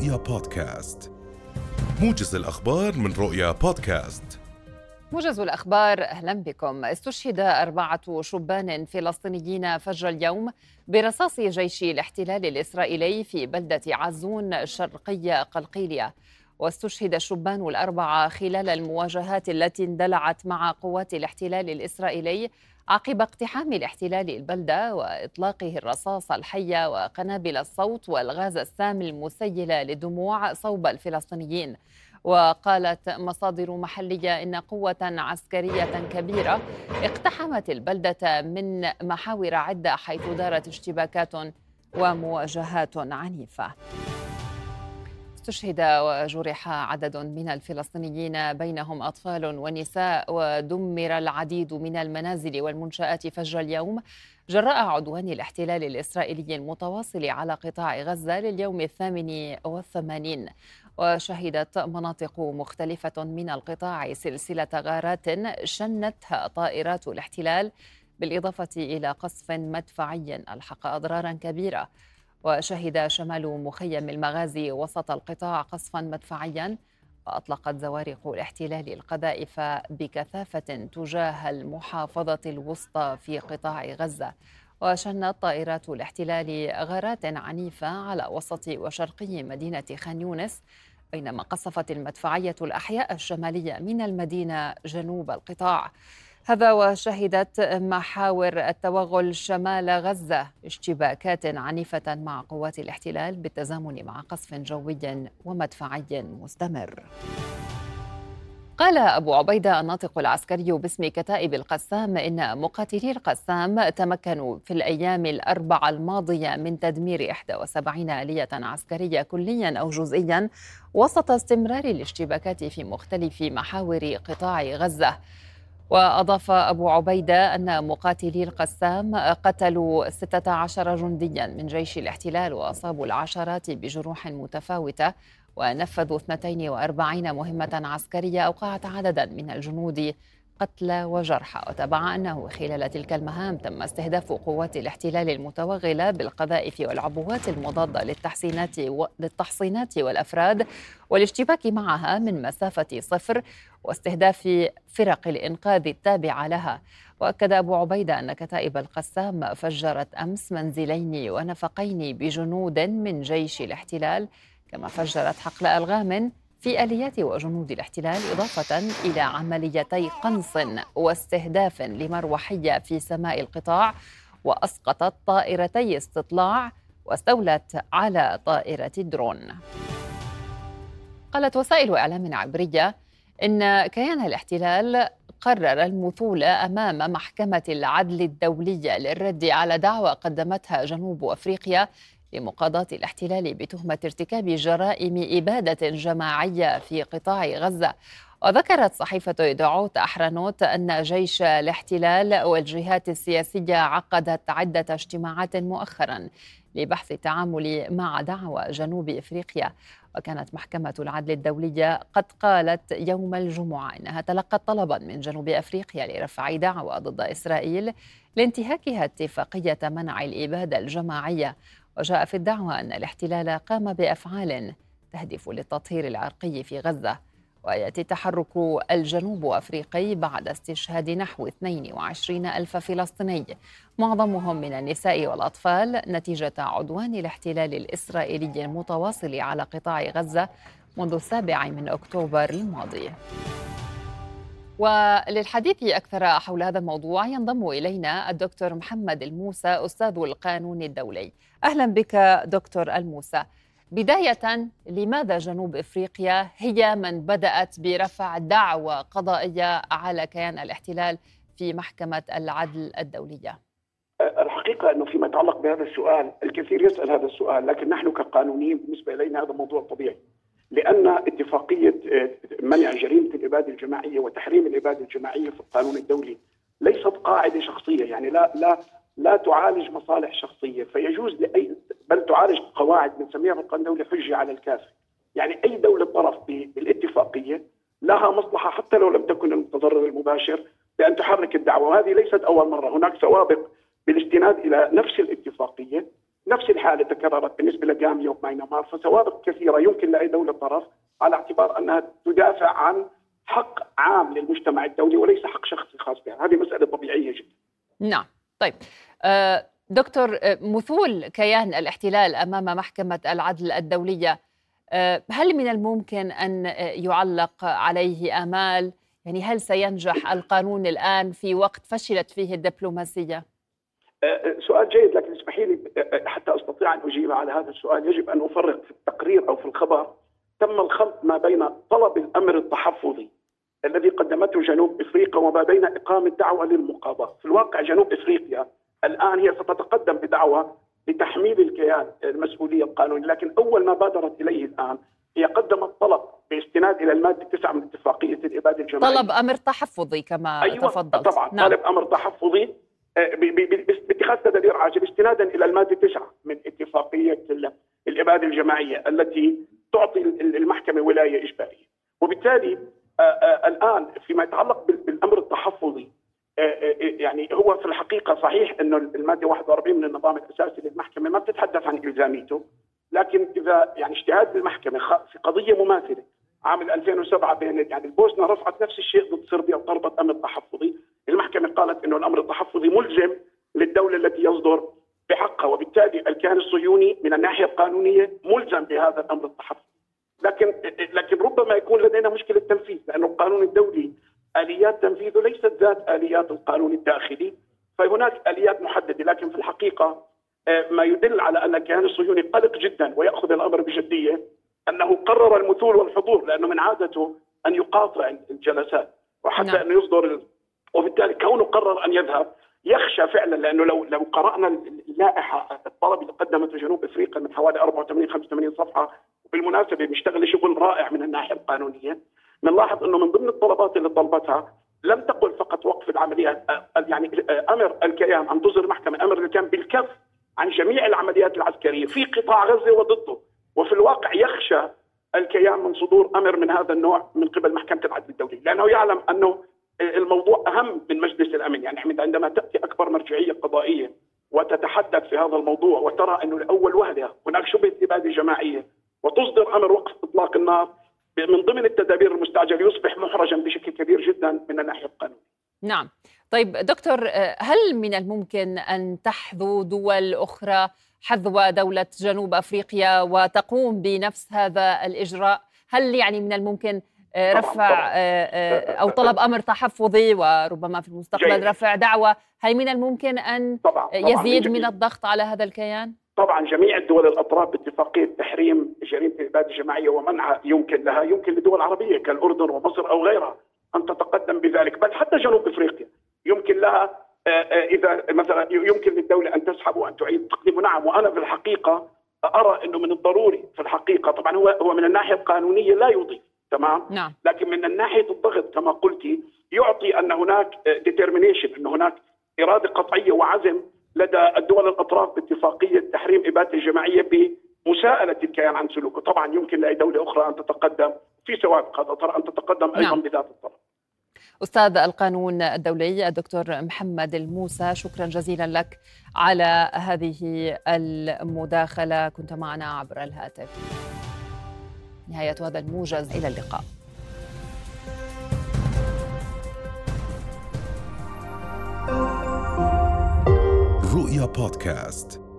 رؤيا بودكاست. موجز الأخبار من رؤيا بودكاست. موجز الأخبار أهلا بكم. استشهد أربعة شبان فلسطينيين فجر اليوم برصاص جيش الاحتلال الإسرائيلي في بلدة عزون شرقي قلقيلية. واستشهد الشبان الأربعة خلال المواجهات التي اندلعت مع قوات الاحتلال الإسرائيلي عقب اقتحام الاحتلال البلدة وإطلاقه الرصاص الحية وقنابل الصوت والغاز السام المسيلة للدموع صوب الفلسطينيين. وقالت مصادر محلية إن قوة عسكرية كبيرة اقتحمت البلدة من محاور عدة حيث دارت اشتباكات ومواجهات عنيفة. استشهد وجرح عدد من الفلسطينيين بينهم أطفال ونساء ودمر العديد من المنازل والمنشآت فجر اليوم. جراء عدوان الاحتلال الإسرائيلي المتواصل على قطاع غزة لليوم الثامن والثمانين. وشهدت مناطق مختلفة من القطاع سلسلة غارات شنتها طائرات الاحتلال بالإضافة إلى قصف مدفعي ألحق أضرارا كبيرة. وشهد شمال مخيم المغازي وسط القطاع قصفا مدفعيا وأطلقت زوارق الاحتلال القذائف بكثافة تجاه المحافظة الوسطى في قطاع غزة. وشنت طائرات الاحتلال غارات عنيفة على وسط وشرقي مدينة خان يونس بينما قصفت المدفعية الأحياء الشمالية من المدينة جنوب القطاع. هذا وشهدت محاور التوغل شمال غزة اشتباكات عنيفة مع قوات الاحتلال بالتزامن مع قصف جوي ومدفعي مستمر. قال أبو عبيدة الناطق العسكري باسم كتائب القسام إن مقاتلي القسام تمكنوا في الأيام الأربعة الماضية من تدمير 71 آلية عسكرية كليا أو جزئيا وسط استمرار الاشتباكات في مختلف محاور قطاع غزة. وأضاف أبو عبيدة أن مقاتلي القسام قتلوا 16 جنديا من جيش الاحتلال وأصابوا العشرات بجروح متفاوتة ونفذوا 42 مهمة عسكرية أوقعت عددا من الجنود قتلى وجرحى وتبع أنه خلال تلك المهام تم استهداف قوات الاحتلال المتوغلة بالقذائف والعبوات المضادة للتحسينات و... للتحصينات والأفراد والاشتباك معها من مسافة صفر واستهداف فرق الإنقاذ التابعة لها. وأكد أبو عبيدة أن كتائب القسام فجرت أمس منزلين ونفقين بجنود من جيش الاحتلال كما فجرت حقل ألغام في آليات وجنود الاحتلال إضافة إلى عمليتي قنص واستهداف لمروحية في سماء القطاع وأسقطت طائرتي استطلاع واستولت على طائرة درون قالت وسائل إعلام عبرية إن كيان الاحتلال قرر المثول أمام محكمة العدل الدولية للرد على دعوى قدمتها جنوب أفريقيا لمقاضاة الاحتلال بتهمة ارتكاب جرائم إبادة جماعية في قطاع غزة. وذكرت صحيفة إدعوت أحرنوت أن جيش الاحتلال والجهات السياسية عقدت عدة اجتماعات مؤخرا لبحث التعامل مع دعوى جنوب إفريقيا. وكانت محكمة العدل الدولية قد قالت يوم الجمعة إنها تلقت طلبا من جنوب أفريقيا لرفع دعوى ضد إسرائيل لانتهاكها اتفاقية منع الإبادة الجماعية. وجاء في الدعوى أن الاحتلال قام بأفعال تهدف للتطهير العرقي في غزة ويأتي تحرك الجنوب أفريقي بعد استشهاد نحو 22 ألف فلسطيني. معظمهم من النساء والأطفال نتيجة عدوان الاحتلال الإسرائيلي المتواصل على قطاع غزة منذ السابع من أكتوبر الماضي. وللحديث أكثر حول هذا الموضوع ينضم إلينا الدكتور محمد الموسى أستاذ القانون الدولي. أهلا بك دكتور الموسى. بداية لماذا جنوب إفريقيا هي من بدأت برفع دعوى قضائية على كيان الاحتلال في محكمة العدل الدولية؟ الحقيقة أنه فيما يتعلق بهذا السؤال الكثير يسأل هذا السؤال لكن نحن كقانونيين بالنسبة إلينا هذا موضوع طبيعي. لأن اتفاقية آه، منع جريمة الإبادة الجماعية وتحريم الإبادة الجماعية في القانون الدولي ليست قاعدة شخصية يعني لا لا لا تعالج مصالح شخصية. فيجوز لأي بل تعالج قواعد بنسميها في القانون الدولي حجة على الكافر. يعني أي دولة طرف بالاتفاقية لها مصلحة حتى لو لم تكن المتضرر المباشر بأن تحرك الدعوة. وهذه ليست أول مرة. هناك سوابق بالاستناد إلى نفس الاتفاقية. نفس الحاله تكررت بالنسبة لجامبيا وماينمار فسوابق كثيرة يمكن لأي دولة طرف على اعتبار أنها تدافع عن حق عام للمجتمع الدولي وليس حق شخصي خاص بها، هذه مسألة طبيعية جدا. نعم، طيب آه، دكتور آه، مثول كيان الاحتلال أمام محكمة العدل الدولية آه، هل من الممكن أن يعلق عليه آمال؟ يعني هل سينجح القانون الآن في وقت فشلت فيه الدبلوماسية؟ سؤال جيد لكن اسمحي لي حتى أستطيع أن أجيب على هذا السؤال. يجب أن أفرق في التقرير أو في الخبر. تم الخلط ما بين طلب الأمر التحفظي الذي قدمته جنوب إفريقيا وما بين إقامة دعوة للمقاضاه، في الواقع جنوب إفريقيا الآن هي ستتقدم بدعوة لتحميل الكيان المسؤولية القانونية، لكن أول ما بادرت إليه الآن هي قدمت طلب باستناد إلى المادة 9 من اتفاقية الإبادة الجماعية. طلب أمر تحفظي كما أيوة تفضلت. طبعا نعم. طلب أمر تحفظي. آه، باتخاذ تدابير عاجل استنادا إلى المادة 9 من اتفاقية الاباده الجماعية التي تعطي المحكمة ولاية إجبارية. وبالتالي آه، آه، الآن فيما يتعلق بالأمر التحفظي يعني هو في الحقيقة صحيح انه المادة 41 من النظام الأساسي للمحكمة ما بتتحدث عن إلزاميته لكن إذا يعني اجتهاد المحكمة في قضية مماثلة عام 2007 بين يعني البوسنة رفعت نفس الشيء ضد صربيا وطلبت أمر تحفظي، المحكمة قالت إنه الأمر التحفظي ملزم للدولة التي يصدر بحقها وبالتالي الكيان الصهيوني من الناحية القانونية ملزم بهذا الأمر التحفظي. لكن لكن ربما يكون لدينا مشكلة تنفيذ لأنه القانون الدولي آليات تنفيذه ليست ذات آليات القانون الداخلي فهناك آليات محددة لكن في الحقيقة آه، ما يدل على أن الكيان الصهيوني قلق جدا ويأخذ الأمر بجدية أنه قرر المثول والحضور لأنه من عادته أن يقاطع الجلسات وحتى نعم. انه يصدر وبالتالي كونه قرر أن يذهب يخشى فعلا لأنه لو لو قرأنا اللائحة الطلب اللي قدمته جنوب إفريقيا من حوالي 84 85 صفحة وبالمناسبة بيشتغل شغل رائع من الناحية القانونية بنلاحظ إنه من ضمن الطلبات اللي طلبتها لم تقل فقط وقف العمليات يعني أمر الكيان أن تصدر محكمة أمر الكيان بالكف عن جميع العمليات العسكرية في قطاع غزة وضده. وفي الواقع يخشى الكيان من صدور أمر من هذا النوع من قبل محكمة العدل الدولي لأنه يعلم أنه الموضوع أهم من مجلس الأمن يعني عندما تأتي أكبر مرجعية قضائية وتتحدث في هذا الموضوع وترى أنه لاول وهله هناك شبهة إبادة جماعية وتصدر أمر وقف إطلاق النار من ضمن التدابير المستعجلة يصبح محرجا بشكل كبير جدا من الناحية القانونية. نعم. طيب دكتور هل من الممكن أن تحظو دول أخرى حذو دولة جنوب أفريقيا وتقوم بنفس هذا الإجراء هل يعني من الممكن رفع آه، آه، أو طلب أمر تحفظي وربما في المستقبل جيد. رفع دعوة هل من الممكن أن طبعا. طبعا. يزيد من الضغط على هذا الكيان؟ طبعا جميع الدول الأطراف باتفاقية تحريم جريمة الإبادة الجماعية ومنعها يمكن لها يمكن لدول عربية كالأردن ومصر أو غيرها أن تتقدم بذلك بل حتى جنوب إفريقيا يمكن لها آه، آه، إذا مثلا يمكن للدولة أن تسحب وأن تعيد تقديمه نعم وأنا في الحقيقة أرى إنه من الضروري في الحقيقة طبعا هو هو من الناحية القانونية لا يضيف تمام نعم. لكن من ناحيه الضغط كما قلتي يعطي أن هناك ديترمينيشن أن هناك إرادة قطعية وعزم لدى الدول الأطراف باتفاقية تحريم إبادة الجماعيه بمساءلة الكيان عن سلوكه، طبعا يمكن لأي دولة أخرى أن تتقدم في سوابق هذا ترى أن تتقدم أيضا نعم. بذات الطرف. أستاذ القانون الدولي الدكتور محمد الموسى شكرا جزيلا لك على هذه المداخلة كنت معنا عبر الهاتف نهاية هذا الموجز. إلى اللقاء. رؤيا بودكاست.